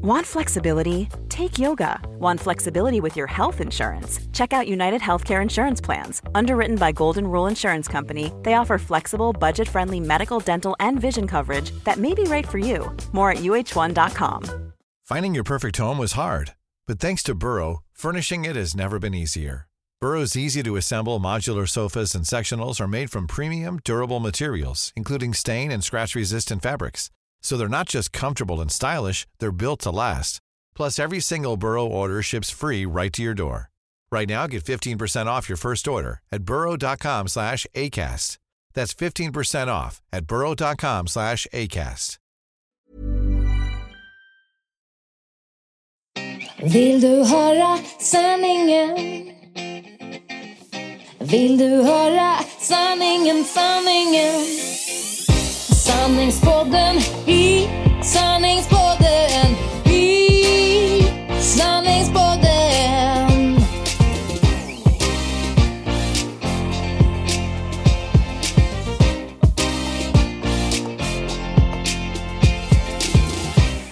Want flexibility? Take yoga. Want flexibility with your health insurance? Check out United Healthcare Insurance Plans. Underwritten by Golden Rule Insurance Company, they offer flexible, budget friendly medical, dental, and vision coverage that may be right for you. More at uh1.com. Finding your perfect home was hard, but thanks to Burrow, furnishing it has never been easier. Burrow's easy to assemble modular sofas and sectionals are made from premium, durable materials, including stain and scratch resistant fabrics. So they're not just comfortable and stylish, they're built to last. Plus, every single Burrow order ships free right to your door. Right now, get 15% off your first order at burrow.com slash ACAST. That's 15% off at burrow.com slash ACAST. Vill du höra sanningen? Vill du höra sanningen, sanningen? Sanningspodden i sanningspodden i sanningspodden.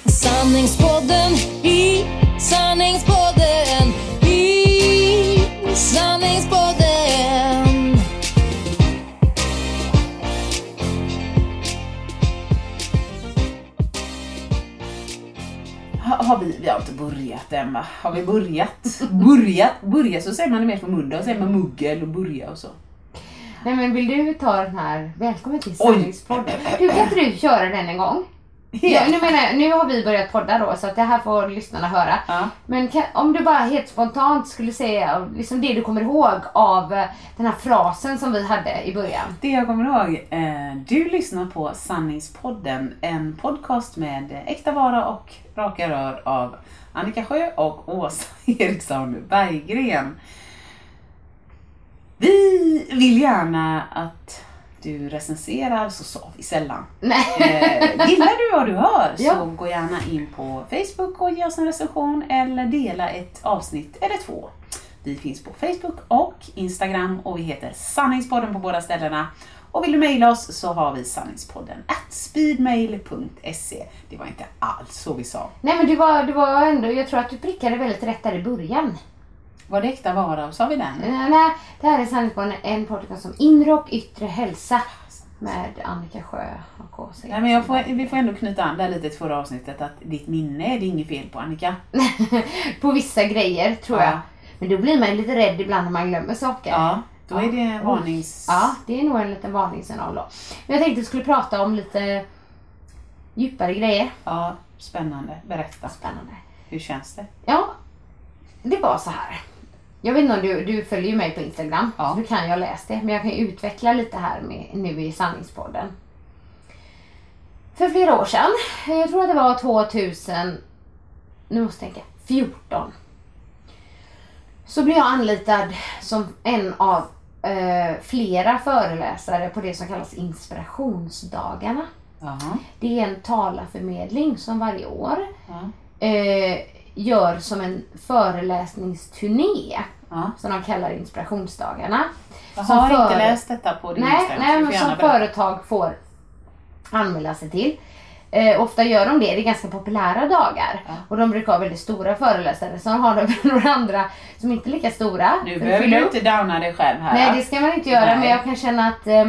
Sanningspodden i sanningspodden i sanningspodden. Har vi, vi har inte börjat än va? Har vi börjat? börjat? Börja så säger man det mer från munnen. Säger man muggel och börja och så. Nej men vill du ta den här, välkommen till sanningspodden. Du kan inte du köra den en gång? Ja, nu, menar jag, nu har vi börjat podda då så att det här får lyssnarna höra. Ja. Men kan, om du bara helt spontant skulle säga liksom det du kommer ihåg av eh, den här frasen som vi hade i början. Det jag kommer ihåg, eh, du lyssnar på Sanningspodden, en podcast med äkta vara och raka rör av Annika Sjö och Åsa Eriksson Berggren. Vi vill gärna att du recenserar, så sa vi sällan. Eh, gillar du vad du hör så Ja. gå gärna in på Facebook och ge oss en recension eller dela ett avsnitt eller två. Vi finns på Facebook och Instagram och vi heter Sanningspodden på båda ställena. Och vill du mejla oss så har vi sanningspodden at speedmail.se. Det var inte alls så vi sa. Nej men du var, du var ändå, jag tror att du prickade väldigt rätt där i början. Var det äkta vara? Sa vi den? Nej, nej, det här är Sanningspodden, en podcast om inre och yttre hälsa. Med Annika Sjö och Åsa Nej, men jag får, vi får ändå knyta an där lite till förra avsnittet att ditt minne är det inget fel på Annika. På vissa grejer tror Ja. jag. Men då blir man lite rädd ibland när man glömmer saker. Ja, då är Ja. det varnings... Ja, det är nog en liten varningssignal då. Men jag tänkte att vi skulle prata om lite djupare grejer. Ja, spännande. Berätta. Spännande. Hur känns det? Ja, det var så här. Jag vet inte om du, du följer ju mig på Instagram, Ja. så du kan ju ha läst det. Men jag kan ju utveckla lite här med, nu i Sanningspodden. För flera år sedan, jag tror att det var 2000, nu måste jag tänka, 14. Så blev jag anlitad som en av eh, flera föreläsare på det som kallas inspirationsdagarna. Jaha. Det är en talarförmedling som varje år Ja. eh, gör som en föreläsningsturné Ja. som de kallar inspirationsdagarna. Jag har inte för- läst detta på din Nej, Instagram, nej men som företag får anmäla sig till. Eh, ofta gör de det, det är ganska populära dagar. Ja. Och de brukar ha väldigt stora föreläsare. Sen har de några andra som inte är lika stora. Nu behöver du inte downa dig själv här. Nej det ska man inte göra Nej. men jag kan känna att eh,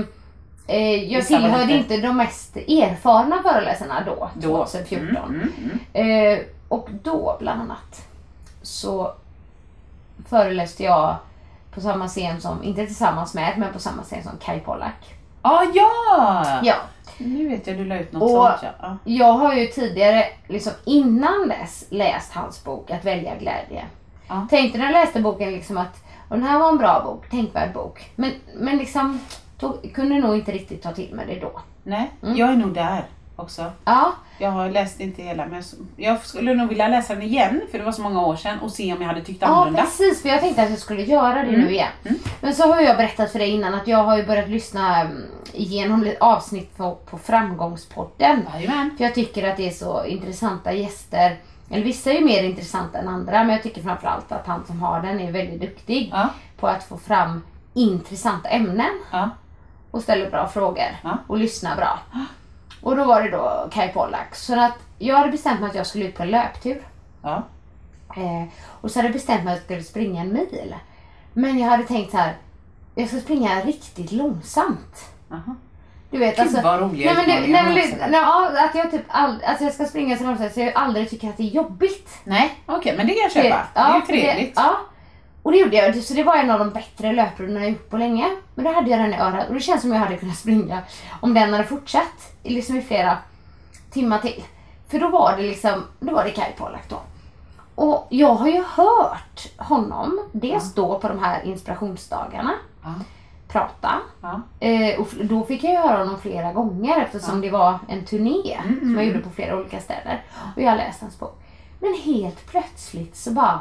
eh, jag tillhörde inte de mest erfarna föreläsarna då, Då. 2014. Mm, mm, mm. Eh, och då bland annat så föreläste jag på samma scen som, inte tillsammans med, men på samma scen som Kai Pollak. Ah, ja! Ja, Nu vet jag du la ut något Och- sånt. Ja. Ja. jag har ju tidigare, liksom innan dess, läst hans bok Att välja glädje. Ja. Tänkte när jag läste boken liksom att och den här var en bra bok, tänkvärd bok. Men, men liksom tog, kunde nog inte riktigt ta till mig det då. Nej, Mm. jag är nog där också. Ja, Jag har läst inte hela men jag skulle nog vilja läsa den igen för det var så många år sedan och se om jag hade tyckt Ja annorlunda. precis, för jag tänkte att jag skulle göra det nu igen. Mm. Men så har jag berättat för dig innan att jag har ju börjat lyssna mm, igenom avsnitt på, på Framgångspodden. Jajamän. För jag tycker att det är så intressanta gäster. Eller vissa är ju mer intressanta än andra men jag tycker framförallt att han som har den är väldigt duktig Ja, på att få fram intressanta ämnen ja, och ställer bra frågor Ja. och lyssnar bra. Och då var det då Kai Pollak. Så att jag hade bestämt mig att jag skulle ut på en löptur. Ja. Eh, och så hade jag bestämt mig att jag skulle springa en mil. Men jag hade tänkt så här, jag ska springa riktigt långsamt. Aha. Du vet, Gud, alltså, vad roliga nej, men, det, nej, men, det- nej, ja, att jag typ all, att jag ska springa så långsamt så jag aldrig tycker att det är jobbigt. Nej, okej, men det kan jag köpa. Det, är ju trevligt. Det, ja. Och det gjorde jag. Så det var en av de bättre löprundorna jag gjort på länge. Men då hade jag den i örat och det känns som jag hade kunnat springa om den hade fortsatt i liksom i flera timmar till. För då var det liksom, då var det Kai Pollak då. Och jag har ju hört honom dels då på de här inspirationsdagarna Ja. prata. Ja. Eh, och då fick jag ju höra honom flera gånger eftersom det var en turné Mm, som jag gjorde på flera olika städer. Och jag läste hans bok. Men helt plötsligt så bara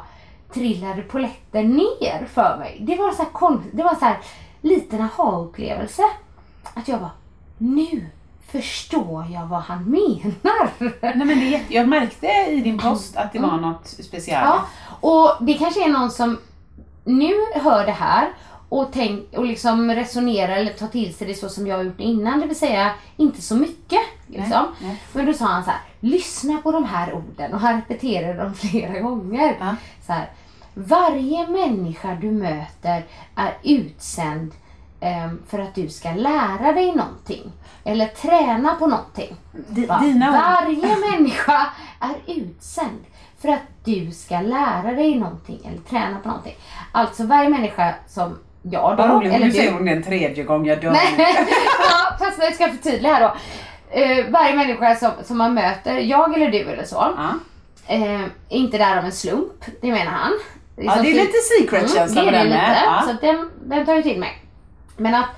trillade polletten ner för mig. Det var så här konst, det var så här liten aha-upplevelse. Att jag bara, nu förstår jag vad han menar. Nej, men det. Jag märkte i din post att det var något speciellt. Ja, och det kanske är någon som nu hör det här och, tänk, och liksom resonerar eller tar till sig det så som jag har gjort innan, det vill säga inte så mycket. Liksom. Nej, nej. Men då sa han så här, lyssna på de här orden och han repeterade dem flera gånger. Ja. Så här, varje människa du möter är utsänd ehm, för att du ska lära dig någonting. Eller träna på någonting. Ord. Varje människa är utsänd för att du ska lära dig någonting eller träna på någonting. Alltså varje människa som jag då, Vad roligt, eller nu du. säger hon det en tredje gång, jag dör. Nej, ja, fast jag ska förtydliga här då. Eh, varje människa som, som man möter, jag eller du eller så, eh, är inte där av en slump. Det menar han. Ja, som det är lite secret-känsla Mm, det den lite. Så Ja. att den, den tar ju till mig. Men att,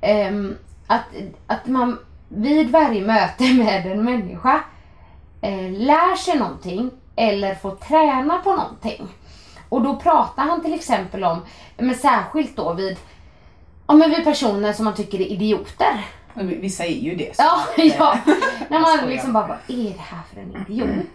ehm, att, att man vid varje möte med en människa eh, lär sig någonting eller får träna på någonting. Och då pratar han till exempel om, men särskilt då vid, ja, men vid personer som man tycker är idioter. Vissa är ju det. så Ja, ja. När jag man liksom bara, vad är det här för en idiot?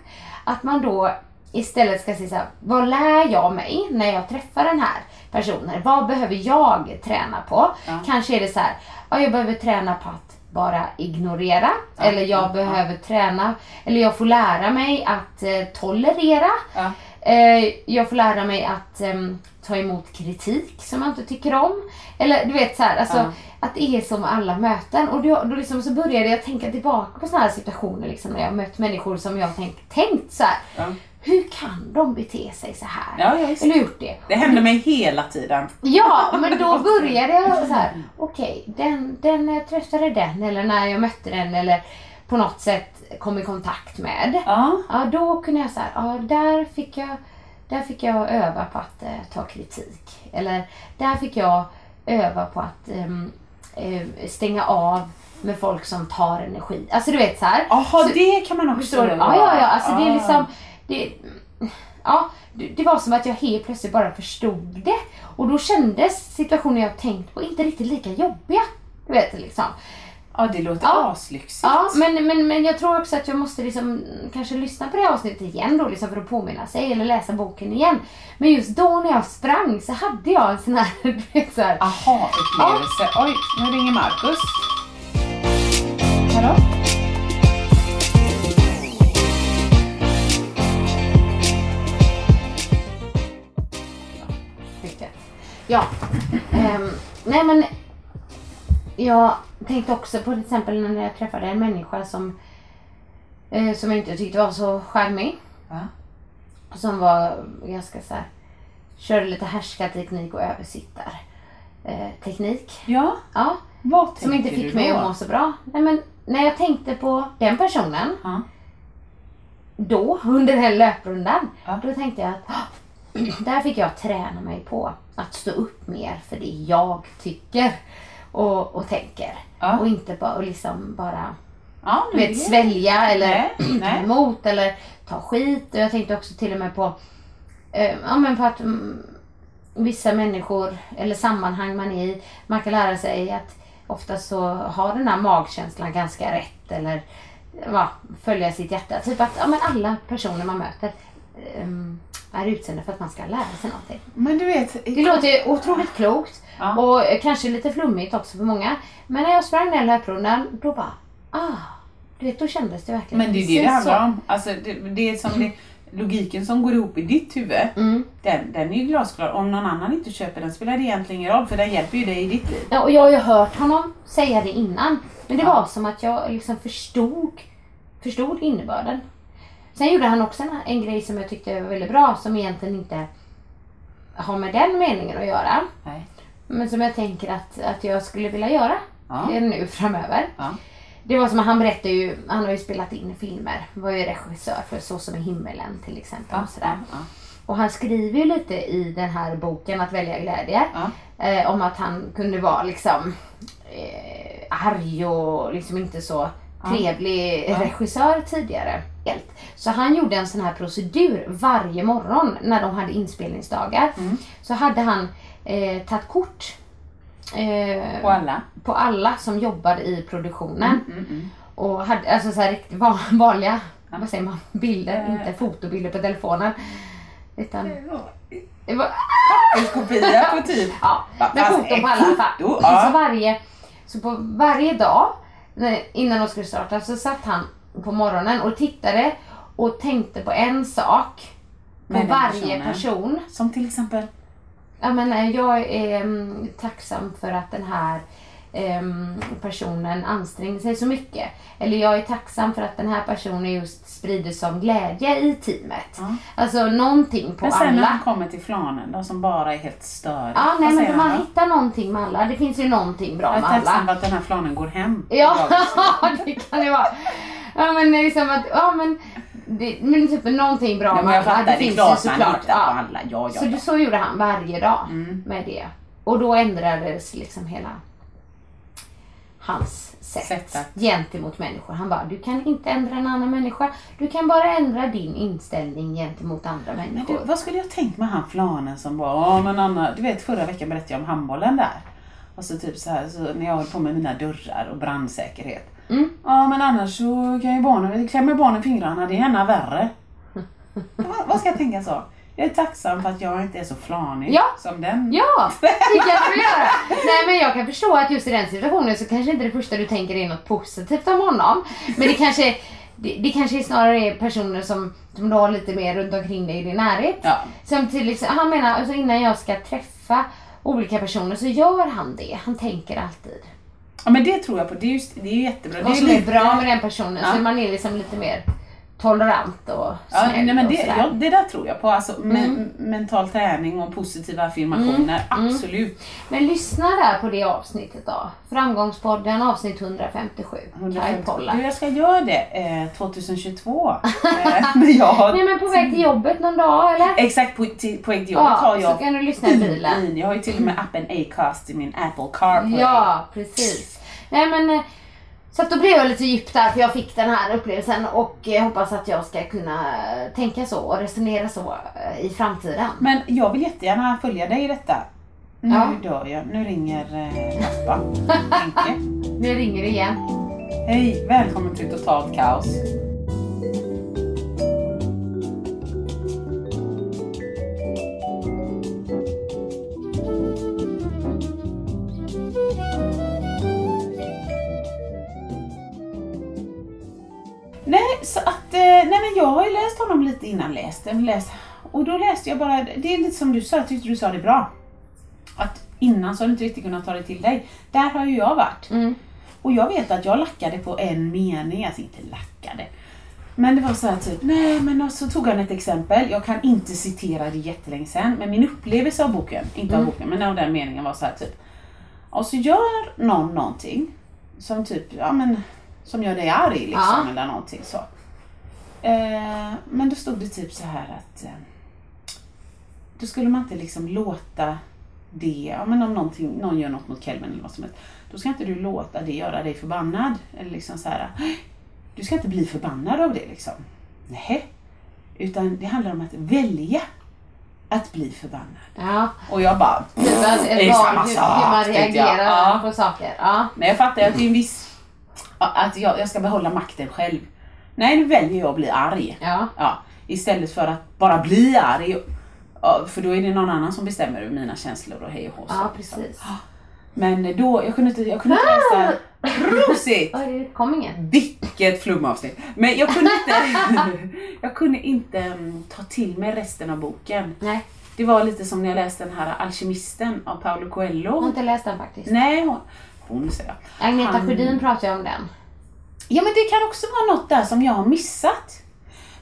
Att man då istället ska säga så här, vad lär jag mig när jag träffar den här personen? Vad behöver jag träna på? Ja. Kanske är det så här, ja, jag behöver träna på att bara ignorera. eller jag ja, behöver träna, eller jag får lära mig att eh, tolerera. Ja. Eh, jag får lära mig att ehm, ta emot kritik som jag inte tycker om. Eller du vet så här, alltså, Ja. att det är som alla möten. Och då, då liksom så började jag tänka tillbaka på sådana här situationer liksom, när jag mött människor som jag tänkt, tänkt så här. Hur kan de bete sig så här? Ja, visst. Eller gjort det. Det händer mig hela tiden. Ja, men då började jag så här. okej, den, den när jag träffade den eller när jag mötte den eller på något sätt kom i kontakt med. Ja. Ja, då kunde jag säga, ja där fick jag, där fick jag öva på att eh, ta kritik. Eller där fick jag öva på att eh, stänga av med folk som tar energi. Alltså du vet så här. Jaha, Så- det kan man också göra. Ja, ja, ja. Alltså det är Ah. liksom... Det, ja, det, var som att jag helt plötsligt bara förstod det. Och då kändes situationer jag tänkt på inte riktigt lika jobbiga. Du vet liksom. Ja, det låter Ja. aslyxigt. Ja, men, men, men jag tror också att jag måste liksom, kanske lyssna på det här avsnittet igen då, liksom för att påminna sig, eller läsa boken igen. Men just då när jag sprang så hade jag en sån här, så här Aha-upplevelse. Oj, nu ringer Marcus. Hallå? Ja. Ehm, nej men jag tänkte också på till exempel när jag träffade en människa som eh, som jag inte tyckte var så charmig. Va? Som var ganska så här, körde lite härskarteknik och översittar eh, teknik. Ja, Ja, vad som inte fick mig att må så bra. Nej men när jag tänkte på den personen Ja. då, under den här löprundan, Ja. då tänkte jag att "Ah, där fick jag träna mig på att stå upp mer för det jag tycker och, och tänker. Ja. Och inte bara, och liksom bara Ja, vet, det- svälja eller ta emot eller ta skit. Och jag tänkte också till och med på, eh, ja, men på att mm, vissa människor eller sammanhang man är i, man kan lära sig att ofta så har den här magkänslan ganska rätt eller ja, följa sitt hjärta. Typ att ja, men alla personer man möter ehm, är utsända för att man ska lära sig någonting. Men du vet, Det låter ju otroligt klokt Ja. och kanske lite flummigt också för många. Men när jag sprang den löprundan, då bara ah, du vet då kändes det verkligen Men det är det det handlar om. Alltså, det, det är som det, logiken som går ihop i ditt huvud, Mm. den, den är ju glasklar. Om någon annan inte köper den spelar det egentligen ingen roll för den hjälper ju dig i ditt liv. Ja, och jag har ju hört honom säga det innan. Men det Ja. var som att jag liksom förstod, förstod innebörden. Sen gjorde han också en, en grej som jag tyckte var väldigt bra som egentligen inte har med den meningen att göra. Nej. Men som jag tänker att, att jag skulle vilja göra Ja. eh, nu framöver. Ja. Det var som att han berättade ju, han har ju spelat in filmer. Var ju regissör för Så som i himmelen till exempel. och sådär. ja. Och han skriver ju lite i den här boken Att välja glädje. Ja. Eh, om att han kunde vara liksom eh, arg och liksom inte så trevlig regissör tidigare. Så han gjorde en sån här procedur varje morgon när de hade inspelningsdagar. Mm. Så hade han eh, tagit kort eh, På alla. på alla som jobbade i produktionen. Mm, mm. Och hade alltså så här riktigt va- vanliga, vad säger man, bilder, Eh. inte fotobilder på telefonen. Utan det var, En kopia på typ. ja, med foton på alla fall. Så, ja. varje, så på varje dag innan de skulle starta så satt han på morgonen och tittade och tänkte på en sak på Med varje person. Som till exempel. Ja, men, eh, jag är mm, tacksam för att den här em, personen anstränger sig så mycket. Eller jag är tacksam för att den här personen just sprider som glädje i teamet. Ja. Alltså någonting på Men sen när alla. han kommer till flanen då som bara är helt störig. Ja, nej men man då? hittar någonting med alla. Det finns ju någonting bra Jag är med tacksam alla. för att den här flanen går hem. Ja, Dagens. det kan det vara. Ja men liksom att, ja men, det, men typ någonting bra Ja, men jag fattar, det är finns klart ju såklart. Ja. Ja, ja, Så, ja. så gjorde han varje dag Mm. med det. Och då ändrades liksom hela hans sätt, Sätt gentemot människor. Han bara, du kan inte ändra en annan människa. Du kan bara ändra din inställning gentemot andra Men människor. du, vad skulle jag tänkt med han flanen som ja men Anna, du vet förra veckan berättade jag om handbollen där. Och så typ så här, så när jag höll på med mina dörrar och brandsäkerhet. Mm. Ja men annars så kan ju barnen, klämmer barnen fingrarna, det är ännu värre. vad, vad ska jag tänka så? Jag är tacksam för att jag inte är så flanig Ja. som den. Ja, det kan du göra. Nej men jag kan förstå att just i den situationen så kanske inte det första du tänker är något positivt om honom. Men det kanske, det, det kanske snarare är personer som, som du har lite mer runt omkring dig i din närhet. Ja. Som till han menar alltså innan jag ska träffa olika personer så gör han det. Han tänker alltid. Ja men det tror jag på, det är ju, det är ju jättebra. Vad det som ju är lite- bra med den personen Ja. så man är liksom lite mer tolerant och Ja, snäll nej, men det, ja, det där tror jag på. Alltså, me- Mm. mental träning och positiva affirmationer, absolut. Men lyssna där på det avsnittet då. Framgångspodden avsnitt 157. Kai 150. Pollak. Du, jag ska göra det eh, 2022. eh, när jag Nej men på väg till jobbet någon dag eller? Exakt, på, till, på väg till jobbet Ja, har så jag kan du lyssna i bilen. Jag har ju till och med appen Acast i min Apple CarPlay. Ja, precis. Nej men eh, så att då blev jag lite djup där för jag fick den här upplevelsen och jag hoppas att jag ska kunna eh, tänka så och resonera så eh, i framtiden. Men jag vill jättegärna följa dig i detta. Nu Ja. dör jag. Nu ringer eh, pappa. Nu ringer det igen. Hej, välkommen till Totalt Kaos. Men jag har ju läst honom lite innan läst, den, läst och då läste jag bara, det är lite som du sa, jag tyckte du sa det bra. Att innan så har du inte riktigt kunnat ta det till dig. Där har ju jag varit. Mm. Och jag vet att jag lackade på en mening, alltså inte lackade. Men det var så här typ, nej men så tog han ett exempel, jag kan inte citera det jättelänge sedan, men min upplevelse av boken, inte av boken, men av den meningen var så här typ. Och så gör någon någonting som typ, ja men, som gör dig arg liksom Ja. eller någonting så. Eh, men då stod det typ så här att eh, då skulle man inte liksom låta det, ja men om någonting, någon gör något mot Kelvin eller vad som helst, då ska inte du låta det göra dig förbannad. Eller liksom så här, du ska inte bli förbannad av det liksom. Nej. Utan det handlar om att välja att bli förbannad. Ja, Och jag bara, att, det är samma hur, sak, hur man reagerar Ja. på saker. Ja. Men jag fattar att det är en viss, att jag, jag ska behålla makten själv. Nej, nu väljer jag att bli arg. Ja. Ja, istället för att bara bli arg. För då är det någon annan som bestämmer över mina känslor och hej och hå. ja, precis. Men då, jag kunde inte, jag kunde inte läsa... Prosit! Ja, det kom ingen. Vilket flumavsnitt! Men jag kunde inte, jag kunde inte mm, ta till mig resten av boken. Nej, Det var lite som när jag läste den här Alkemisten av Paolo jag har Coelho. inte läst den faktiskt. Nej, hon, hon säger jag. Agneta Han- Sjödin pratar ju om den. Ja men det kan också vara något där som jag har missat.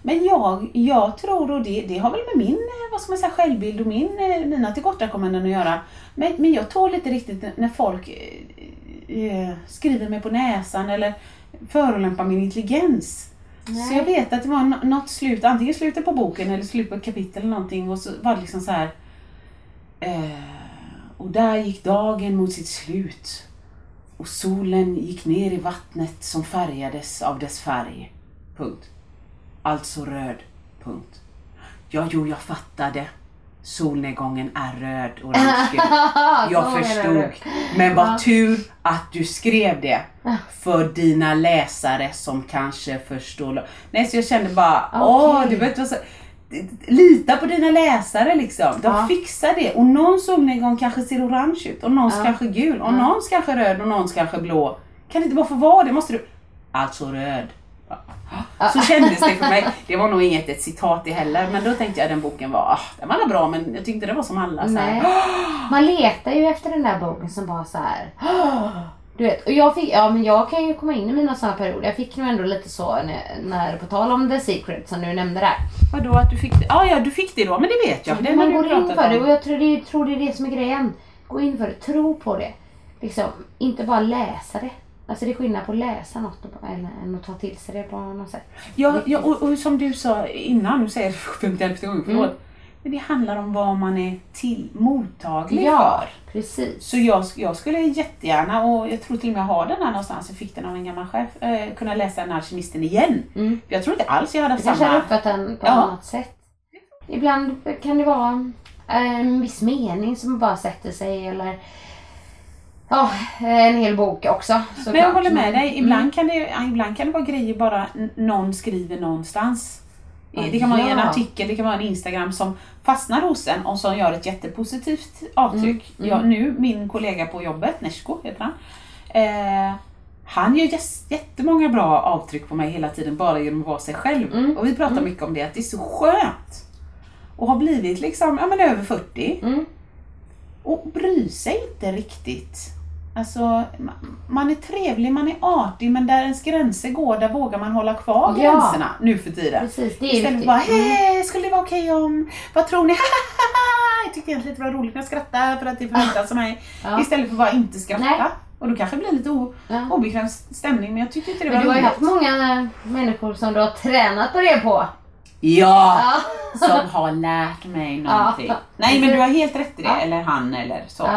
Men jag, jag tror, och det, det har väl med min eh, vad ska man säga, självbild och min, eh, mina tillkortakommanden att göra. Men, men jag tål inte riktigt när folk eh, eh, skriver mig på näsan eller förolämpar min intelligens. Så jag vet att det var nå- något slut, antingen slutet på boken eller slutet på ett kapitel eller någonting och så var det liksom så här. Eh, och där gick dagen mot sitt slut och solen gick ner i vattnet som färgades av dess färg. Punkt. Alltså röd. Punkt. Ja, jo, jag fattade. Solnedgången är röd och rödgul. Jag förstod. Men vad tur att du skrev det. För dina läsare som kanske förstår. Nej, så jag kände bara, åh, Okej. du vet vad så... Lita på dina läsare liksom. De Ja. fixar det. Och någon solnedgång kanske ser orange ut och någons Ja. kanske gul och någons kanske röd och någons kanske blå. Kan det inte bara få vara det? Måste du... Alltså röd. Så kändes det för mig. Det var nog inget ett citat det heller, men då tänkte jag den boken var, ah, den var bra men jag tyckte det var som alla. Så. Man letar ju efter den där boken som bara så här. Du vet, och jag, fick, ja, men jag kan ju komma in i mina sådana perioder. Jag fick nog ändå lite så när, när på tal om The Secret som du nämnde där. Vadå att du fick det? Ah, ja, du fick det då, men det vet jag. Har man går in för det och jag tror det, tror det är det som är grejen. Gå in för det, tro på det. Liksom, inte bara läsa det. Alltså det är skillnad på att läsa något än, än att ta till sig det på något sätt. Ja, ja och, och som du sa innan, nu säger jag det för 51 gånger, förlåt. Mm. Men det handlar om vad man är till mottaglig Ja, för. precis. Så jag, jag skulle jättegärna, och jag tror till och med jag har den här någonstans, jag fick den av en gammal chef, eh, kunna läsa den Alkemisten igen. Mm. Jag tror inte alls jag hade kanske samma... hade uppfattat den på Ja. annat sätt. Ibland kan det vara eh, en viss mening som bara sätter sig eller ja, en hel bok också. Men jag såklart. håller med dig. Mm. Ibland, kan det, ibland kan det vara grejer bara någon skriver någonstans. Ja, Det kan vara en artikel, det kan vara en Instagram som fastnar hos en och som gör ett jättepositivt avtryck. Mm, Jag, nu, min kollega på jobbet, Neshko heter han. Eh, han gör jättemånga bra avtryck på mig hela tiden bara genom att vara sig själv. Mm, Och vi pratar mycket om det, att det är så skönt. Och har blivit liksom, ja men över 40. Mm. Och bryr sig inte riktigt. Alltså, ma- man är trevlig, man är artig, men där ens gränser går, där vågar man hålla kvar Ja. gränserna nu för tiden. Precis, det är Istället för bara, Mm. hej, skulle det vara okej om, vad tror ni? jag tyckte egentligen det var roligt när jag skrattade för att det förväntas av mig. Ja. Istället för att bara inte skratta. Nej. Och då kanske det blir lite o- Ja. obekväm stämning, men jag tyckte inte det var du har ju roligt. haft många människor som du har tränat på det på. Ja! Ja. Som har lärt mig någonting. Ja. Nej men du har helt rätt i det, Ja. eller han eller så.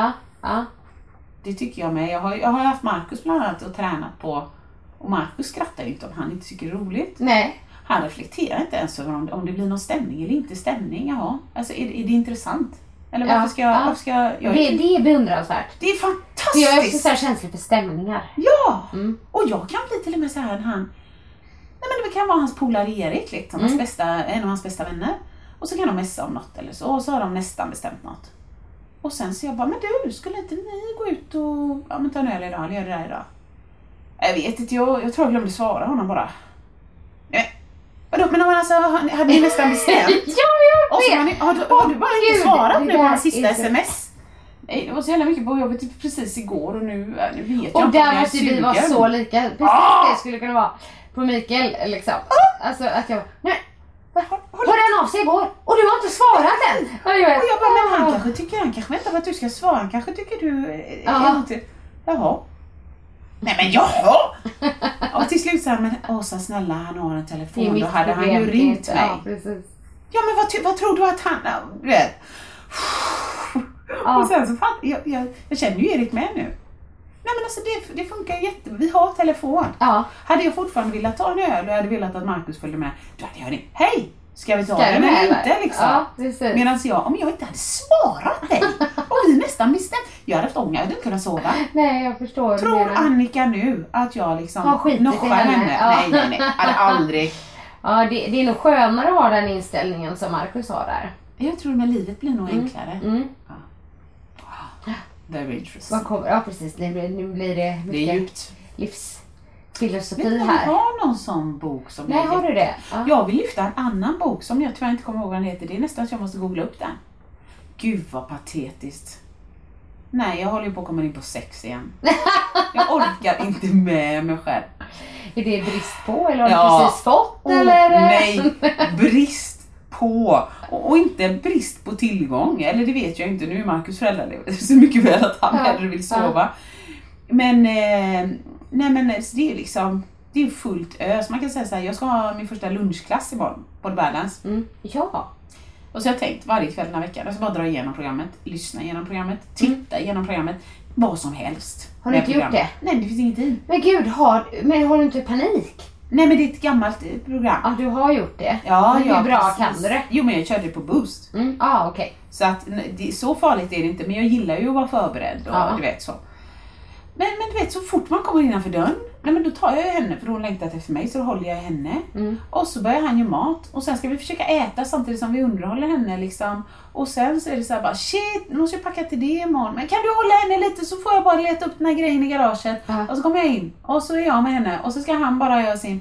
Det tycker jag med. Jag har, jag har haft Markus bland annat och tränat på och Markus skrattar ju inte om han inte tycker det är roligt. Nej. Han reflekterar inte ens över om, om det blir någon stämning eller inte stämning. Jaha, alltså är, är det intressant? Eller varför ska jag... ja. Varför ska jag, jag Det, det är beundransvärt. det är För jag är också fantastiskt! så här känslig för stämningar. Ja! Mm. Och jag kan bli till och med så här han... Nej men det kan vara hans polare Erik, liksom, Mm. hans bästa, en av hans bästa vänner. Och så kan de messa om något eller så, och så har de nästan bestämt något. Och sen så jag bara, men du, skulle inte ni gå ut och ja, men ta en öl idag, eller göra det där idag? Jag vet inte, jag, jag tror jag glömde svara honom bara. Nej. Vadå, men alltså, hade ni nästan bestämt? ja, Och jag har, vet! ni, har, du, har du bara inte Gud, svarat det nu på där hans sista sms? Nej, det var så jävla mycket på jobbet typ precis igår och nu, nu vet jag Och inte om där jag är måste vi vara så lika. Precis Ah! det skulle kunna vara på Mikael liksom. Alltså att jag, nej, hörde han av sig igår och du har inte svarat än? Och jag, bara, men han kanske tycker, han kanske väntar på att du ska svara, han kanske tycker du är någonting. Jaha. Nej men jaha! Och till slut sa han, men Åsa snälla han har en telefon, då hade han ju ringt inte- mig. Ja, precis. Ja men vad, vad tror du att han, du vet. Ja. Och sen så fan, jag, jag, jag känner ju Erik med nu. Nej men alltså det, det funkar jättebra, vi har telefon. Ja, Hade jag fortfarande velat ta en öl och hade velat att Markus följde med, då hade jag ringt. Hej! Ska vi ta Ska den eller inte liksom? Ja. Medan jag, om jag inte hade svarat dig och vi nästan bestämt, jag hade haft ångest, jag hade inte kunnat sova. nej jag förstår. Tror. Annika nu att jag liksom noschar henne? henne? Ja. Nej, nej, nej. Hade aldrig. Ja, det, det är nog skönare att ha den inställningen som Marcus har där. Jag tror med livet blir nog enklare. Mm. Very interesting. Vad kommer, ja precis, det blir, nu blir det Det är mycket djupt. livsfilosofi du, jag här. har någon sån bok som Nej, är har du det? Ja. Jag vill lyfta en annan bok som jag tyvärr inte kommer ihåg vad den heter. Det är nästan att jag måste googla upp den. Gud vad patetiskt. Nej, jag håller ju på att komma in på sex igen. Jag orkar inte med mig själv. Är det brist på eller har Ja. du precis fått? Åh, eller? nej, brist på. Och, inte brist på tillgång. Eller det vet jag inte. Nu är Markus föräldraledig så mycket väl att han Ja, hellre vill sova. Men, eh, nej men det är liksom, det är fullt ös. Man kan säga så här, jag ska ha min första lunchklass imorgon på The Balance. Mm. Ja. Och så har jag tänkt varje kväll den här veckan, jag ska bara dra igenom programmet, lyssna igenom programmet, titta igenom programmet, vad som helst. Har du inte gjort programmet. Nej, det finns ingen tid. Men gud, har, men har du inte panik? Nej men det är ett gammalt eh, program. Ja, du har gjort det. Ja, men ja, hur bra precis. kan du det? Jo men jag körde på boost. Mm. Ja, okej. Så att så farligt är det inte, men jag gillar ju att vara förberedd och Ja. du vet så. Men, men du vet så fort man kommer innanför dörren, nej men då tar jag ju henne för hon längtat efter mig så då håller jag henne. Mm. Och så börjar han göra mat och sen ska vi försöka äta samtidigt som vi underhåller henne liksom. Och sen så är det så här bara shit, nu måste jag packa till det imorgon. Men kan du hålla henne lite så får jag bara leta upp den här grejen i garaget. Ja. Och så kommer jag in och så är jag med henne och så ska han bara göra sin.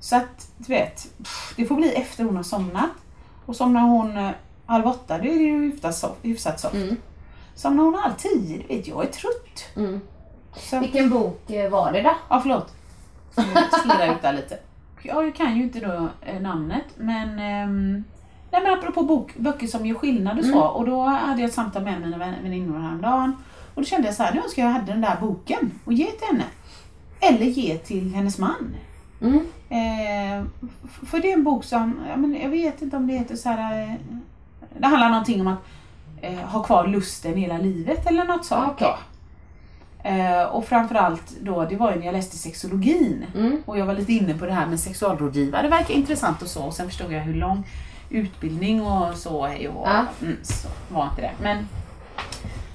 Så att du vet, det får bli efter hon har somnat. Och somnar hon eh, halv åtta, då är det ju hyfsat soft. Hyfsat soft. Mm. Somnar hon halv tio, du vet jag är trött. Mm. Så, Vilken bok eh, var det då? ja förlåt. Slirrar jag ut där lite. Ja, jag kan ju inte då eh, namnet men ehm, Nej men apropå bok, böcker som gör skillnad och så. Och då hade jag ett samtal med mina vän- väninnor häromdagen. Och då kände jag så här, nu önskar jag hade den där boken och ge till henne. Eller ge till hennes man. Mm. Eh, för det är en bok som, ja, men jag vet inte om det heter så här. Eh, det handlar någonting om att eh, ha kvar lusten hela livet eller något sånt. Okej. Eh, och framförallt då, det var ju när jag läste sexologin. Mm. Och jag var lite inne på det här med sexualrådgivare. Det verkar intressant och så. Och sen förstod jag hur lång utbildning och så är. Och, Ja. mm, så var inte det. Men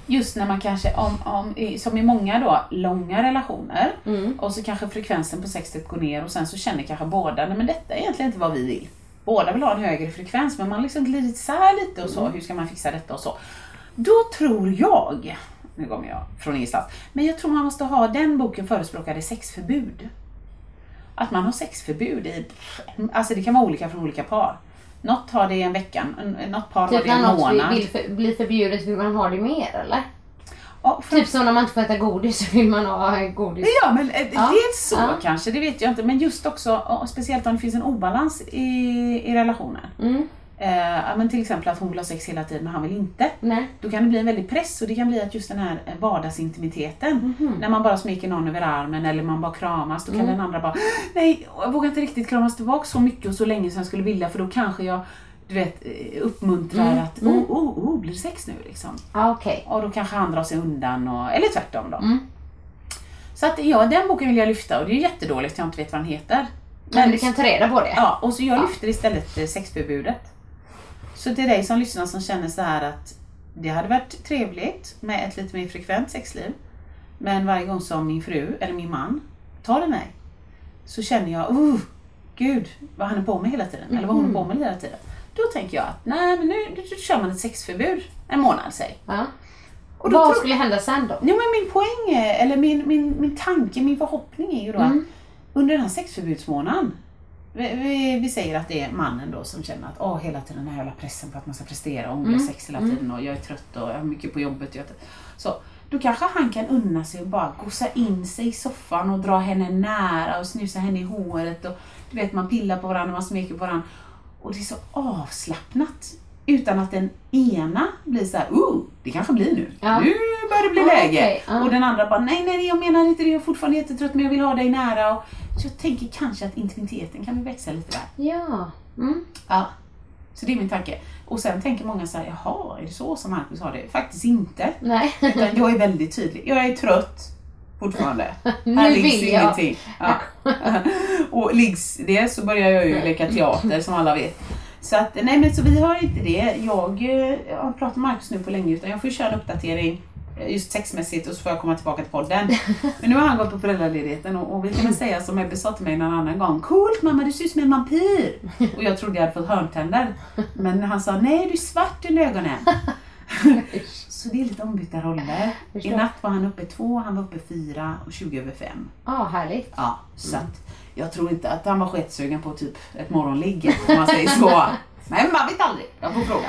just när man kanske, om, om, som i många då, långa relationer. Mm. Och så kanske frekvensen på sexet går ner och sen så känner kanske båda, nej men detta är egentligen inte vad vi vill. Båda vill ha en högre frekvens men man liksom glider isär lite och så. Hur ska man fixa detta och så. Då tror jag, nu kommer jag från ingenstans, men jag tror man måste ha, den boken förespråkade sexförbud. Att man har sexförbud i, alltså det kan vara olika från olika par. Något har det i en vecka, något par har Typ det i en när något månad. vill, vill för, bli förbjudet vill man ha det mer eller? Ja, för- Typ som när man inte får äta godis så vill man ha godis. Ja, men eh, Ja, dels så ja. kanske, det vet jag inte. Men just också, speciellt om det finns en obalans i, i relationen. Mm. Eh, men till exempel att hon vill ha sex hela tiden men han vill inte. Nej. Då kan det bli en väldig press och det kan bli att just den här eh, vardagsintimiteten, Mhm. när man bara smeker någon över armen eller man bara kramas, då kan Mm. den andra bara Nej, jag vågar inte riktigt kramas tillbaka så mycket och så länge som jag skulle vilja för då kanske jag du vet, eh, uppmuntrar Mm. att Mm. oh, oh, oh, blir det sex nu liksom? Ja, okej. Och då kanske han drar sig undan, och, eller tvärtom då. Mm. Så att ja, den boken vill jag lyfta och det är jättedåligt att jag inte vet vad den heter. Men du kan ta reda på det. Ja, och så jag Ja. lyfter istället eh, sexförbudet. Så till dig som lyssnar som känner så här att det hade varit trevligt med ett lite mer frekvent sexliv. Men varje gång som min fru eller min man tar det mig så känner jag, oh, gud vad han är på med hela tiden. Eller vad hon är på med hela tiden. Då tänker jag att nej men nu, nu kör man ett sexförbud en månad säg. Ja. Och då Vad tror- skulle hända sen då? Jo, men min poäng är, eller min, min, min tanke, min förhoppning är ju då Mm. att under den här sexförbudsmånaden, vi, vi, säger att det är mannen då som känner att åh, hela tiden den här jävla pressen på att man ska prestera och vill ha sex hela tiden och jag är trött och jag har mycket på jobbet. Jag, så, då kanske han kan unna sig och bara gosa in sig i soffan och dra henne nära och snusa henne i håret och du vet man pillar på varandra, man smeker på varandra. Och det är så avslappnat. Utan att den ena blir så här, oh, det kanske blir nu. Ja. Nu börjar det bli Ja, läge. okej, ja. Och den andra bara, nej nej jag menar inte det, jag är fortfarande jättetrött men jag vill ha dig nära. Och, så jag tänker kanske att intimiteten kan växa lite där. Ja. Mm. Ja. Så det är min tanke. Och sen tänker många så här, jaha, är det så som Marcus har det? Faktiskt inte. Nej. Utan jag är väldigt tydlig. Jag är trött fortfarande. Nu Här liggs jag. ingenting. Ja. och liggs det så börjar jag ju leka teater som alla vet. Så att, nej men så vi har inte det. Jag eh, har pratat med Marcus nu på länge utan jag får köra en uppdatering just sexmässigt och så får jag komma tillbaka till podden. Men nu har han gått på föräldraledigheten och, och vi kan väl säga som Ebbe sa till mig någon annan gång. Coolt mamma, du ser ut som en vampyr! Och jag trodde jag hade fått hörntänder. Men han sa, nej du är svart under ögonen. Så det är lite ombytta roller. I natt var han uppe två, han var uppe fyra och 20 över fem. Ja, härligt. Ja, så att jag tror inte att han var sketsugen på typ ett morgonligg om man säger så. Men man vet aldrig. Jag får fråga.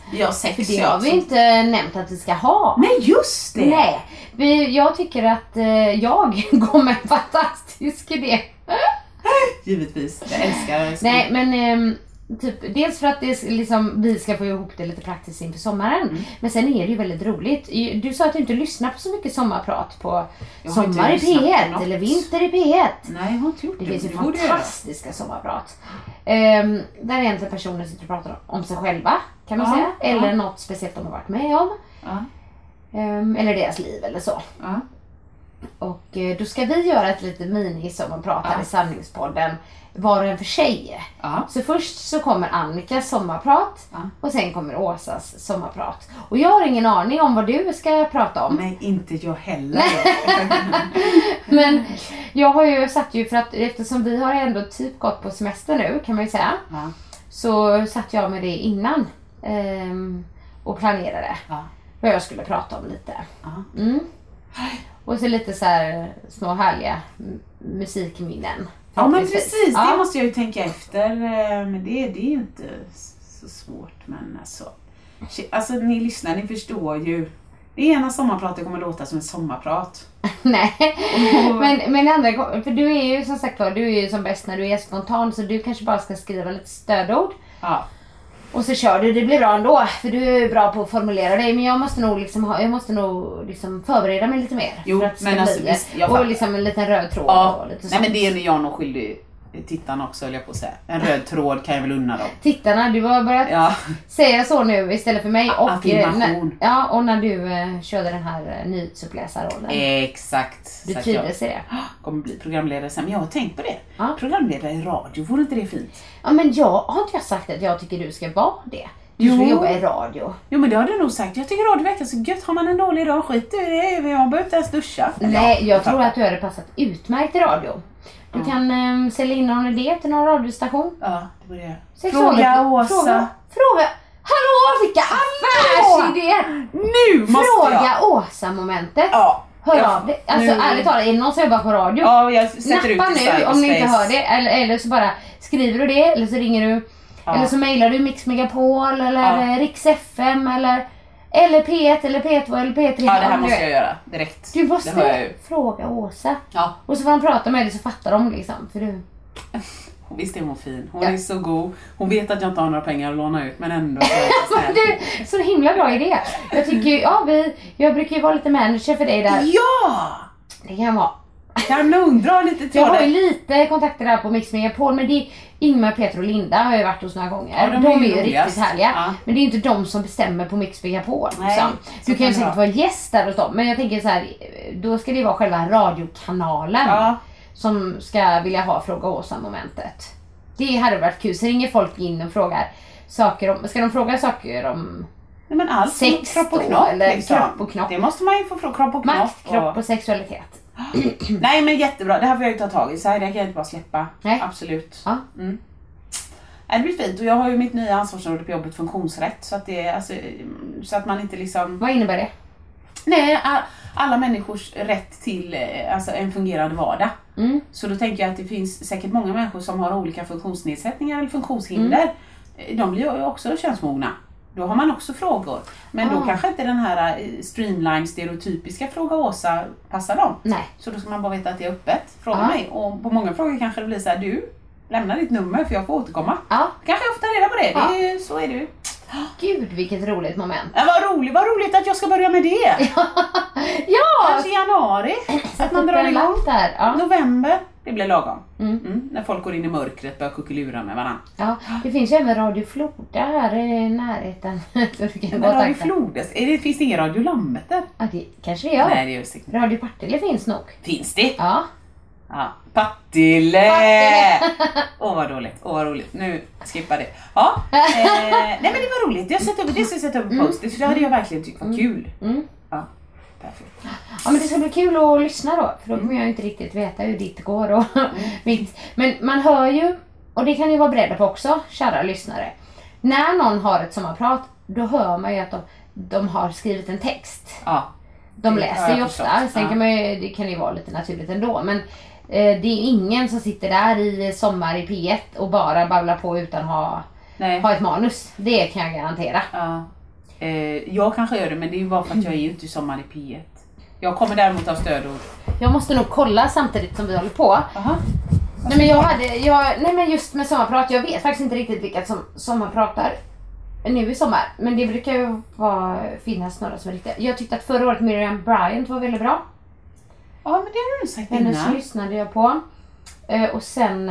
Ja, sex För det ja, har vi så- inte nämnt att vi ska ha. Nej, just det! Nej, vi, jag tycker att eh, jag går med en fantastisk idé. Givetvis. Jag älskar Nej, men ehm, typ, dels för att det, liksom, vi ska få ihop det lite praktiskt inför sommaren. Mm. Men sen är det ju väldigt roligt. Du sa att du inte lyssnar på så mycket sommarprat på sommar i lyssnat på P1 något. eller vinter i P1. Nej, jag har inte gjort det. Det finns ju fantastiska sommarprat. Um, där egentligen personer sitter och pratar om sig själva kan man Ja, säga. ja. Eller något speciellt de har varit med om. Ja, Ehm, eller deras liv eller så. ja. Och eh, då ska vi göra ett litet mini-sommarprat här Ja. i Sanningspodden. Var och en för sig. Ja. Så först så kommer Annikas sommarprat Ja. och sen kommer Åsas sommarprat. Och jag har ingen aning om vad du ska prata om. Nej, inte jag heller. Men jag har ju satt ju för att eftersom vi har ändå typ gått på semester nu kan man ju säga. ja. Så satt jag med det innan. ehm, och planerade vad jag skulle prata om lite. Mm. Och så lite så här små härliga musikminnen. Ja men precis, det Ja. måste jag ju tänka efter. eh, Men det, det är ju inte så svårt. Men alltså, alltså ni lyssnar, ni förstår ju. Det ena sommarpratet kommer låta som ett sommarprat. Nej, men, men andra för du är ju som sagt du är ju som bäst när du är spontan så du kanske bara ska skriva lite stödord. Ja, Och så kör du, det blir bra ändå. För du är bra på att formulera dig. Men jag måste nog, liksom ha, jag måste nog liksom förbereda mig lite mer. Jo, för att men alltså, visst, jag Och liksom en liten röd tråd ja. och lite Nej men det är jag nog skyldig tittarna också höll jag på att säga. En röd tråd kan jag väl unna dem. Tittarna, du har börjat Ja, säga så nu istället för mig. Och, Affirmation. när, ja, och när du eh, körde den här eh, nyhetsuppläsarrollen. exakt. du trivdes i det. kommer bli programledare sen. Men jag har tänkt på det. Ja. Programledare i radio, vore inte det fint? Ja, men jag har inte jag sagt att jag tycker du ska vara det. Du ska Jo. jobba i radio. Jo men det har du nog sagt. Jag tycker radio verkar så gött. Har man en dålig dag, skit i det. Jag behöver inte ens duscha. Eller Nej, ja, jag tror att du hade passat utmärkt i radio. Du kan um, sälja in någon idé till någon radiostation. Ja, det jag. Sexual- Fråga Åsa. Fråga, fråga. Hallå, vilka affärsidéer! Nu måste Fråga jag! Åsa-momentet. Ja. Hör jag- av dig. Alltså nu- ärligt talat, är det någon som jobbar på radio? Ja, jag sätter ut Nappa i nu om ni inte hör det. Eller, eller så bara skriver du det, eller så ringer du. Ja. Eller så mejlar du Mix Megapol eller Ja. Rix FM eller, eller P1 eller P2 eller P3. Ja, det här måste jag göra direkt. Du måste fråga Åsa. Ja, Och så får de prata med dig så fattar de liksom. För du... visst är hon fin. Hon Ja. är så god. Hon vet att jag inte har några pengar att låna ut men ändå du, så himla bra idé. Jag tycker ja vi, jag brukar ju vara lite manager för dig där. Ja! Det kan vara. Kan nog dra lite till Jag har ju lite kontakter där på Mix Megapol men det är Ingmar, Peter och Linda har jag varit hos några gånger. Ja, de de, är är ju ju roligast. riktigt härliga. Ja. Men det är ju inte de som bestämmer på Mix Megapol. Nej, liksom. Du kan ju säkert vara gäst där hos dem men jag tänker så här, då ska det vara själva radiokanalen Ja. som ska vilja ha Fråga Åsa momentet. Det hade varit kul. Så ringer folk in och frågar saker om, ska de fråga saker om Nej, men allt Sex kropp och då, knopp. eller liksom. kropp och knopp. Det måste man ju få fråga. Kropp och knopp. makt, kropp och sexualitet? Nej men jättebra, det här får jag ju ta tag i. Så här, det kan jag inte bara släppa. Nej. Absolut. Ja. Mm. Det blir fint och jag har ju mitt nya ansvarsområde på jobbet, funktionsrätt. Så att, det, alltså, så att man inte liksom... Vad innebär det? Nej, alla människors rätt till eh, alltså, en fungerande vardag. Mm. Så då tänker jag att det finns säkert många människor som har olika funktionsnedsättningar eller funktionshinder. Mm. Eh, De blir ju också könsmogna. Då har man också frågor. Men då Ah. kanske inte den här eh, streamline stereotypiska Fråga Åsa passar dem. Nej. Så då ska man bara veta att det är öppet. Fråga Ja. mig. Och på många frågor kanske det blir så här, du, lämna ditt nummer för jag får återkomma. Ja, Kanske jag får ta reda på det. Ja. det är, så är ju. gud vilket roligt moment. Ja, vad, roligt, vad roligt att jag ska börja med det. Ja! Kanske i januari. Så att man drar igång. där. Ja. November, det blir lagom. Mm. Mm, när folk går in i mörkret och börjar kuckelura med varandra. Ja, det finns även Radio Floda här i närheten. Så du kan Men Radio det, finns det ingen Radio Lammet där? Ja, det kanske det gör. Nej, det gör det. Radio Partille finns nog. Finns det? Ja. Ja. Partille! Åh vad dåligt, åh vad roligt. Nu skippar det. Ja, eh, nej men det var roligt. Jag sätter upp, det ska jag sätta upp en post. Det hade jag verkligen tyckt var kul. Mm. Perfekt. Ja men det ska bli kul att lyssna då för då kommer jag inte riktigt veta hur ditt går och mitt. Men man hör ju, och det kan ni vara beredda på också, kära lyssnare. När någon har ett sommarprat, då hör man ju att de, de har skrivit en text. Ja. De läser ju ofta, förstått. sen kan man ju, det kan ju vara lite naturligt ändå. Men eh, det är ingen som sitter där i Sommar i P1 och bara babblar på utan ha, Nej. ha ett manus. Det kan jag garantera. Ja. Eh, jag kanske gör det men det är ju bara för att jag är ju inte i Sommar i P1. Jag kommer däremot ha stödord. Jag måste nog kolla samtidigt som vi håller på. Jaha. Nej men jag hade, jag, nej men just med sommarprat, jag vet faktiskt inte riktigt vilka som sommarpratar nu i sommar. Men det brukar ju vara, finnas några som är riktiga. Jag tyckte att förra året Miriam Bryant var väldigt bra. Ja men det har du sagt innan. lyssnade jag på. Eh, och sen,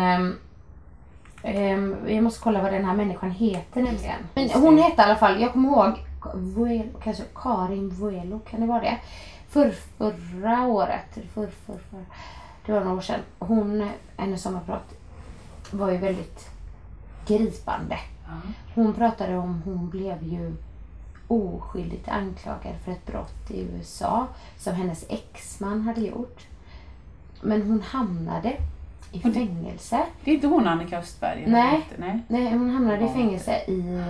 ehm, jag måste kolla vad den här människan heter nämligen. Men hon hette i alla fall, jag kommer ihåg, Vuelo, kanske Karin Vuelo, kan det vara det? För, förra året, för, för, för, det var några år sedan. Hon, hennes sommarprat var ju väldigt gripande. Hon pratade om, hon blev ju oskyldigt anklagad för ett brott i USA som hennes exman hade gjort. Men hon hamnade i fängelse. Det är inte hon Annika Östberg? Nej. Nej. Nej, hon hamnade i fängelse i,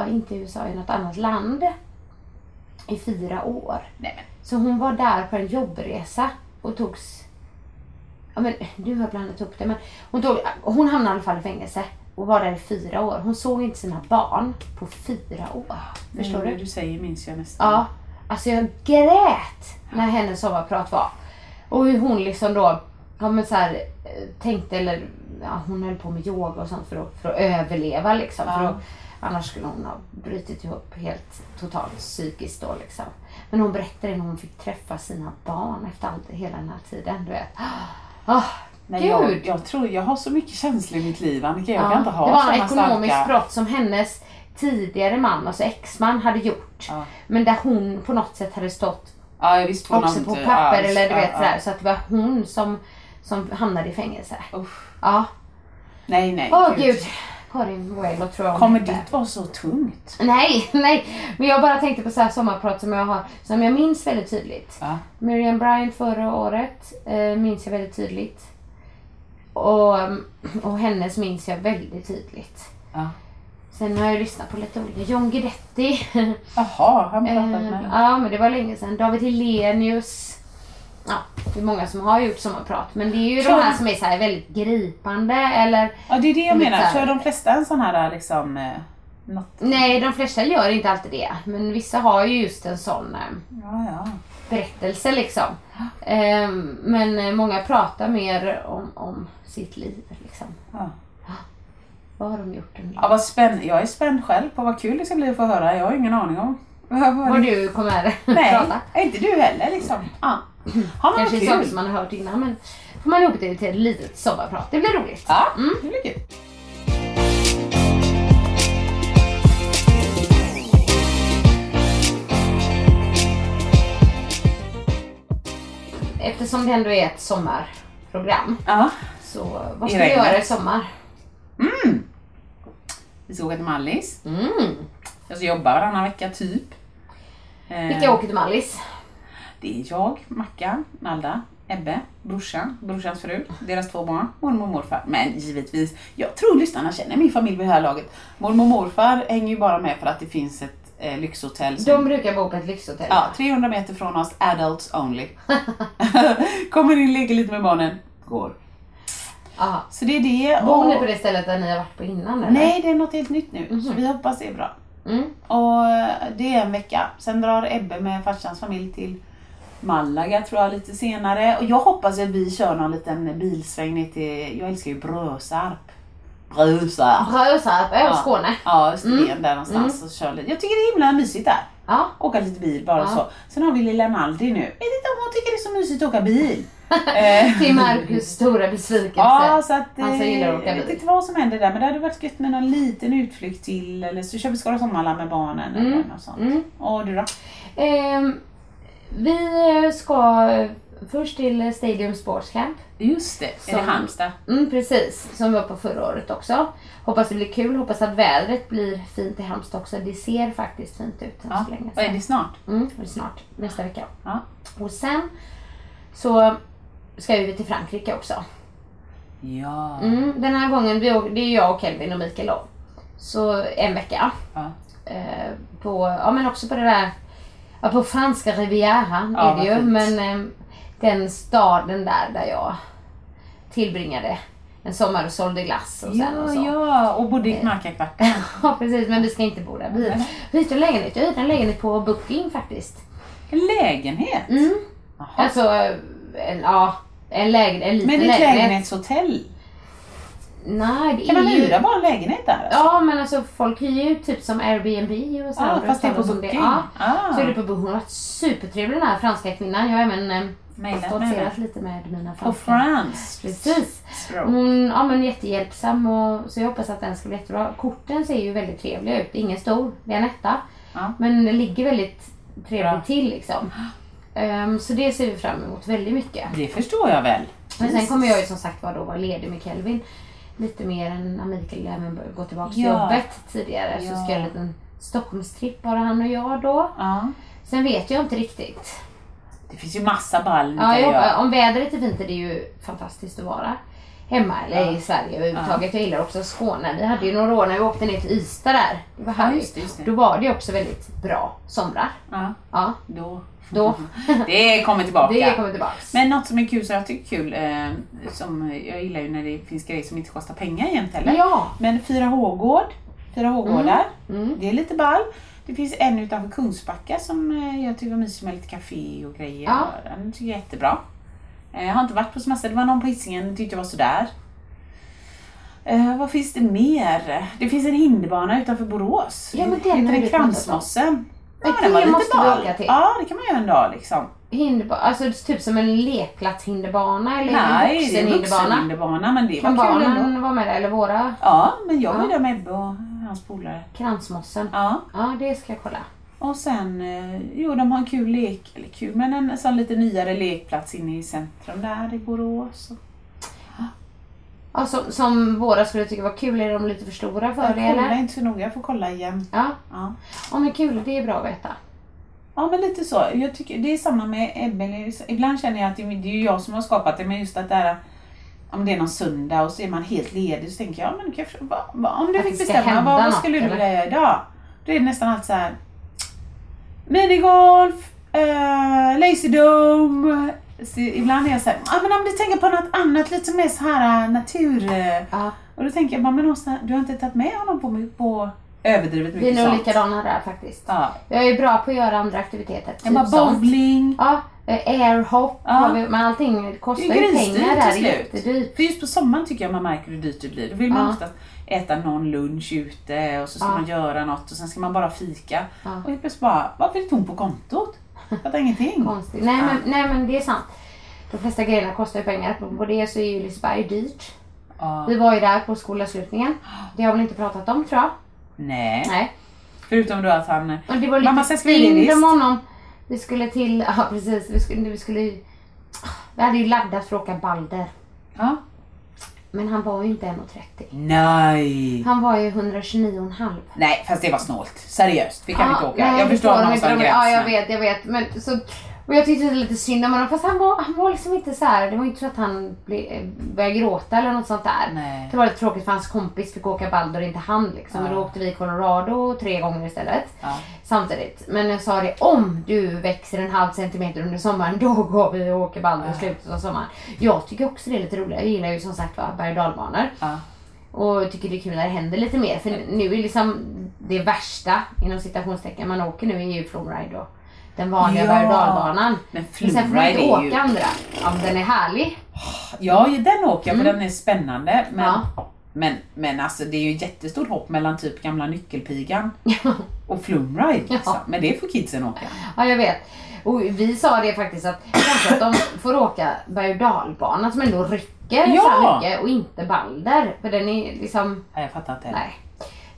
ja inte i USA, i något annat land. I fyra år. Nej. Så hon var där på en jobbresa och togs... Ja men du har blandat upp det men hon, tog, hon hamnade i alla fall i fängelse och var där i fyra år. Hon såg inte sina barn på fyra år. Förstår Nu du? när du säger minns jag nästan. Ja, alltså jag grät när hennes sommarprat var. Och hur hon liksom då, ja men så här, eh, tänkte eller, ja hon höll på med yoga och sånt för att, för att överleva liksom. För Ja. att, annars skulle hon ha brutit ihop helt totalt psykiskt då liksom. Men hon berättade när hon fick träffa sina barn efter allt, hela den här tiden. Du vet. Ah, Nej, Gud! jag, jag tror jag har så mycket känslor i mitt liv Annika. Jag Ja, kan inte ha det var såna en ekonomisk starka... brott som hennes tidigare man, alltså exman, hade gjort. Ja. Men där hon på något sätt hade stått Ja, jag visste hon också på papper alls. eller du vet ja, sådär. Så att det var hon som, som hamnade i fängelse. ja. Usch. Ja. Nej, nej. Åh gud. Karin tror jag Kommer ditt vara så tungt? Nej, nej. Men jag bara tänkte på så här sommarprat som jag har, som jag minns väldigt tydligt. Ja. Miriam Bryant förra året eh, minns jag väldigt tydligt. Och, och hennes minns jag väldigt tydligt. Ja. Sen har jag lyssnat på lite olika. John Guidetti. Jaha, han pratat Eh, med... ja, men det var länge sedan. David Hellenius. Ja, det är många som har gjort sommarprat. Men det är ju Kör- de här som är så här väldigt gripande eller... Ja, det är det jag menar. här- Kör de flesta en sån här liksom... eh, Något... Nej, de flesta gör inte alltid det. Men vissa har ju just en sån eh, Ja, ja. berättelse liksom. Eh, men många pratar mer om, om sitt liv liksom. ja. Vad har de gjort Ja, vad spännande. Jag är spänd själv på vad kul det ska bli att få höra. Jag har ingen aning om, Vad- vad du kommer Nej, prata. inte du heller liksom. Ja. Har man Kanske saker som man har hört innan men får man ihop det till ett litet sommarprat. Det blir roligt. Ja, det blir kul. Eftersom det ändå är ett sommarprogram. Ja. Så vad ska vi göra i sommar? Vi ska åka till Mallis. Mm. Jag ska jobba varannan vecka typ. Eh, Vilka åker till Mallis? Det är jag, Mackan, Nalda, Ebbe, brorsan, brorsans fru, deras två barn, mormor och morfar. Men givetvis, jag tror lyssnarna känner min familj vid det här laget. Mormor och morfar hänger ju bara med för att det finns ett eh, lyxhotell. Som, De brukar bo på ett lyxhotell. ja, 300 meter från oss, adults only. Kommer in, leker lite med barnen, går. Aha. Så det är det. Bor ni på det stället där ni har varit på innan eller? Nej, det är något helt nytt nu. Så vi hoppas det är bra. Mm. Och eh, det är en vecka. Sen drar Ebbe med farsans familj till Malaga tror jag lite senare. Och jag hoppas att vi kör någon liten bilsväng ner till, jag älskar ju Brösarp. Brösarp. Brösarp, ja. Skåne. Ja, Österlen där någonstans. Och kör lite. Jag tycker det är himla mysigt där. Ja. Åka lite bil bara Ja. så. Sen har vi lilla Naldi nu. Vet inte om hon tycker det är så mysigt att åka bil. Eh, Till Marcus stora besvikelse. Ja, så att, Han som eh, gillar att åka jag vet inte vad som händer där men det hade varit gött med någon liten utflykt till eller så kör vi Skara Sommarland med barnen eller något sånt. Mm. Och du då? Ehm, vi ska först till Stadium Sports Camp. Just det, är det Som- Halmstad? Mm, precis, som vi var på förra året också. Hoppas det blir kul, hoppas att vädret blir fint i Halmstad också. Det ser faktiskt fint ut än Ja. så länge. Vad är det snart? Mm, det är snart, nästa vecka. Ja. Och sen så ska vi till Frankrike också. Ja. Mm, den här gången, det är jag och Kelvin och Mikael då. Så en vecka. Ja. Eh, på, ja men också på det där, ja, på franska rivieran Ja, är det ju. fint. Men eh, den staden där, där jag tillbringade en sommar och sålde glass och sen och så. ja, och bodde i Knarkarkvarten. Ja precis, men vi ska inte bo där. Vi hyrde en lägenhet. Jag hyrde en lägenhet på Booking faktiskt. En lägenhet? Mm. Jaha. Alltså, en, ja, en, lägen, en liten Men det är ett lägenhet. lägenhetshotell? Nej, det Kan man är ju... hyra bara en lägenhet där? Alltså? Ja, men alltså folk hyr ju typ som Airbnb och så. Andra fast det är på som Booking. Ja, Ah. så är det på Booking. Hon har varit supertrevlig den här franska kvinnan. Jag har även eh, stoltserat henne. lite med mina På franska. France. Precis. Hon ja, men jättehjälpsam och, så jag hoppas att den ska bli jättebra. Korten ser ju väldigt trevliga ut. Ingen stor, det är en etta. Ja. Men det ligger väldigt trevligt till liksom. Ehm, så det ser vi fram emot väldigt mycket. Det förstår jag väl. Men sen kommer jag ju som sagt var då vara ledig med Kelvin. Lite mer än när Mikael även gå tillbaka till Ja. jobbet tidigare. Så Ja. ska jag en liten Stockholmstripp bara han och jag då. Ja. Sen vet jag inte riktigt. Det finns ju massa ball Ja, jag om vädret är fint är det ju fantastiskt att vara hemma eller i Sverige överhuvudtaget. Jag gillar också Skåne. Vi hade ju några år när vi åkte ner till Ystad där. Det var Ja, härligt. just det, just det. Då var det också väldigt bra somrar. Ja, Ja, då. Då. Det kommer tillbaka. det kommer tillbaks. Men något som är kul, som jag tycker är kul, eh, som jag gillar ju när det finns grejer som inte kostar pengar egentligen heller. Ja. Men 4H-gård, 4H-gårdar, Mm. det är lite ball. Det finns en utanför Kungsbacka som eh, jag tycker var mysig med lite café och grejer. Ja. Den tycker jag är jättebra. Eh, Jag har inte varit på så massa, det var någon på Hisingen tyckte jag var sådär. Eh, vad finns det mer? Det finns en hinderbana utanför Borås. Ja, men den Heter den vi Ja, var det lite måste vi ball. åka till. Ja, det kan man göra en dag liksom. Hinderba- alltså typ som en lekplatshinderbana eller Nej, en vuxenhinderbana? vuxenhinderbana men det Kan var kul ändå. vara med där eller våra Ja, men jag var Ja. där med Ebbe och hans polare. kransmossen? Ja, Ja, det ska jag kolla. och sen, eh, jo de har en kul lek, eller kul, men en sån lite nyare lekplats inne i centrum där i Borås. Ja, som, som våra skulle tycka var kul. Är de lite för stora för det eller? inte så noga, jag får kolla igen. Ja. Ja. ja, men kul. Det är bra att veta. Ja men lite så. Jag tycker, det är samma med Ebbe. Ibland känner jag att det, är ju jag som har skapat det men just att det här om det är någon söndag och så är man helt ledig så tänker jag, men va, om du fick bestämma, vad, vad skulle du vilja göra idag? Då är det nästan alltid så här minigolf, uh, lazy dome. Så ibland är jag så här, ah, men om du tänker på något annat lite mer så här äh, natur. eh." Ja. Och då tänker jag bara, men Åsa, du har inte tagit med honom på, på överdrivet Vi är mycket nog sånt. likadana där faktiskt. Ja. Jag är bra på att göra andra aktiviteter. Jag bara Typ sånt. bowling. Ja, eh, airhop Ja. har vi, men allting kostar ju pengar där. Det är jättedyrt. För just på sommaren tycker jag man märker hur dyrt det blir. Då vill man Ja. oftast, äta någon lunch ute och så ska Ja. man göra något och sen ska man bara fika. Ja. Och helt plötsligt bara, varför är det tomt på kontot? Jag fattar ingenting. Konstigt. Nej, men, nej men det är sant. De flesta grejerna kostar ju pengar. På det så är ju Liseberg dyrt. Ja. Vi var ju där på skolavslutningen. Det har vi inte pratat om tror jag. Nej. Nej. Förutom då att han... Och det var Mamma lite ska synd list. om honom. Vi skulle till, ja precis, vi skulle, vi skulle vi hade ju laddat för att åka Balder. Ja. Men han var ju inte 1,30. Nej. Han var ju 129,5. Nej, fast det var snålt. Seriöst, vi kan inte åka. nej, jag förstår De- gräns. Ja, jag vet, jag vet. Men så, och jag tyckte lite synd om honom. Fast han var, han var liksom inte så här. Det var inte så att han ble, började gråta eller något sånt där. Nej. Det var lite tråkigt för hans kompis fick åka Balder och inte han. Liksom. Men då åkte vi Colorado tre gånger istället. Ja. Samtidigt. Men jag sa det, om du växer en halv centimeter under sommaren, då går vi och åker Balder i slutet av sommaren. Jag tycker också det är lite roligt. Jag gillar ju som sagt berg och dalbanor. Ja. Och tycker det är kul när det händer lite mer. För nu är liksom det värsta, inom citationstecken, man åker nu är ju Flowride och den vanliga Ja. berg och dalbanan. Men Men sen får man inte åka ju- andra. Ja, den är härlig. Ja, den åker jag för den är spännande. Men, Mm. Ja. men, men alltså det är ju jättestort hopp mellan typ gamla nyckelpigan och Flumride. Liksom. Ja. Men det får kidsen åka. Ja, jag vet. Och vi sa det faktiskt att kanske att de får åka berg och dalbanan som ändå rycker Ja. så mycket och inte Balder. För den är liksom, Nej, jag fattar inte. nej.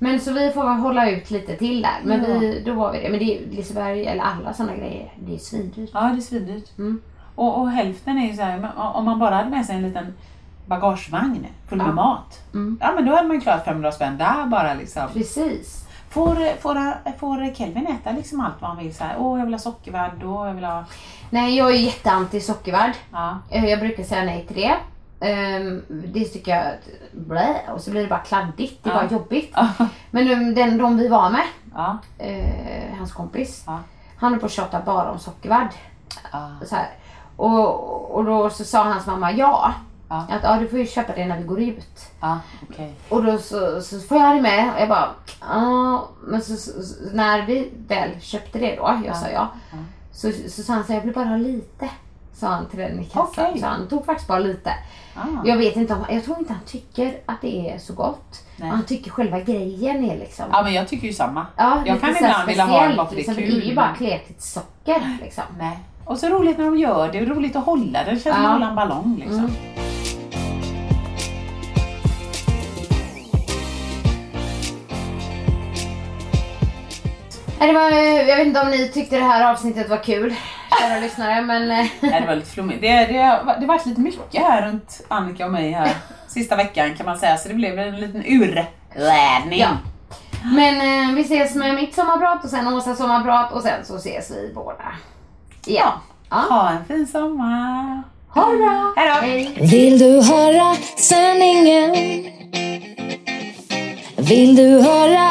Men så vi får hålla ut lite till där. Men Ja. vi, då var vi det. Men det är Liseberg eller alla sådana grejer, det är svindyrt. Ja, det är svindyrt. Mm. Och, och hälften är ju så här, om man bara hade med sig en liten bagagevagn full med Ja. mat. Mm. Ja men då hade man ju klarat 500 spänn där bara liksom. Precis. Får, får, får Kelvin äta liksom allt vad han vill? Så här, Åh, jag vill ha sockervadd och jag vill ha... Nej, jag är jätteanti sockervadd. Ja. Eh, Jag brukar säga nej till det. Ehm, Det tycker jag, blä, och så blir det bara kladdigt. Det är Ja. bara jobbigt. Men de, den, de vi var med, Ja. eh, hans kompis, Ja. han höll på att tjata bara om sockervadd. Ja. Så här. Och, och då så sa hans mamma ja. Att ja, du får ju köpa det när vi går ut. Okej. Och då så, så får jag det med och jag bara ja. Men så, så, när vi väl köpte det då, jag sa ja. Så, så sa han så jag vill bara ha lite. Sa han till den i kassan. Okej. Så han tog faktiskt bara lite. Ah. Jag vet inte om, jag tror inte han tycker att det är så gott. Nej. Han tycker själva grejen är liksom. Ja men jag tycker ju samma. Ja, jag kan ibland vilja ha det bara för det är liksom, kul. Det är ju bara kletigt socker liksom. Nej. Och så roligt när de gör det, är roligt att hålla det. Det känns som att hålla en ballong liksom. Mm. Det var, eh, jag vet inte om ni tyckte det här avsnittet var kul, kära lyssnare, men eh, Nej, det var lite flummigt. Det, det, det har varit lite mycket här runt Annika och mig här sista veckan kan man säga. Så det blev en liten urladdning. Ja. Men eh, vi ses med mitt sommarprat och sen Åsas sommarprat och sen så ses vi båda igen. Ja. Ha en fin sommar. Ha det bra! Hej då. Hej! Vill du höra sanningen? Vill du höra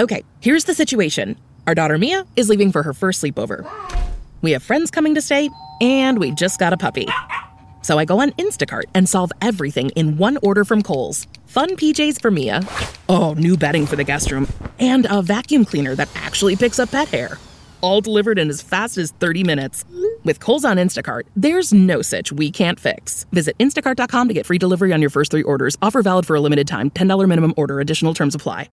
Okay, here's the situation. Our daughter Mia is leaving for her first sleepover. We have friends coming to stay, and we just got a puppy. So I go on Instacart and solve everything in one order from Kohl's. Fun PJs for Mia. Oh, new bedding for the guest room. And a vacuum cleaner that actually picks up pet hair. All delivered in as fast as 30 minutes. With Kohl's on Instacart, there's no such we can't fix. Visit instacart.com to get free delivery on your first three orders. Offer valid for a limited time. $10 minimum order. Additional terms apply.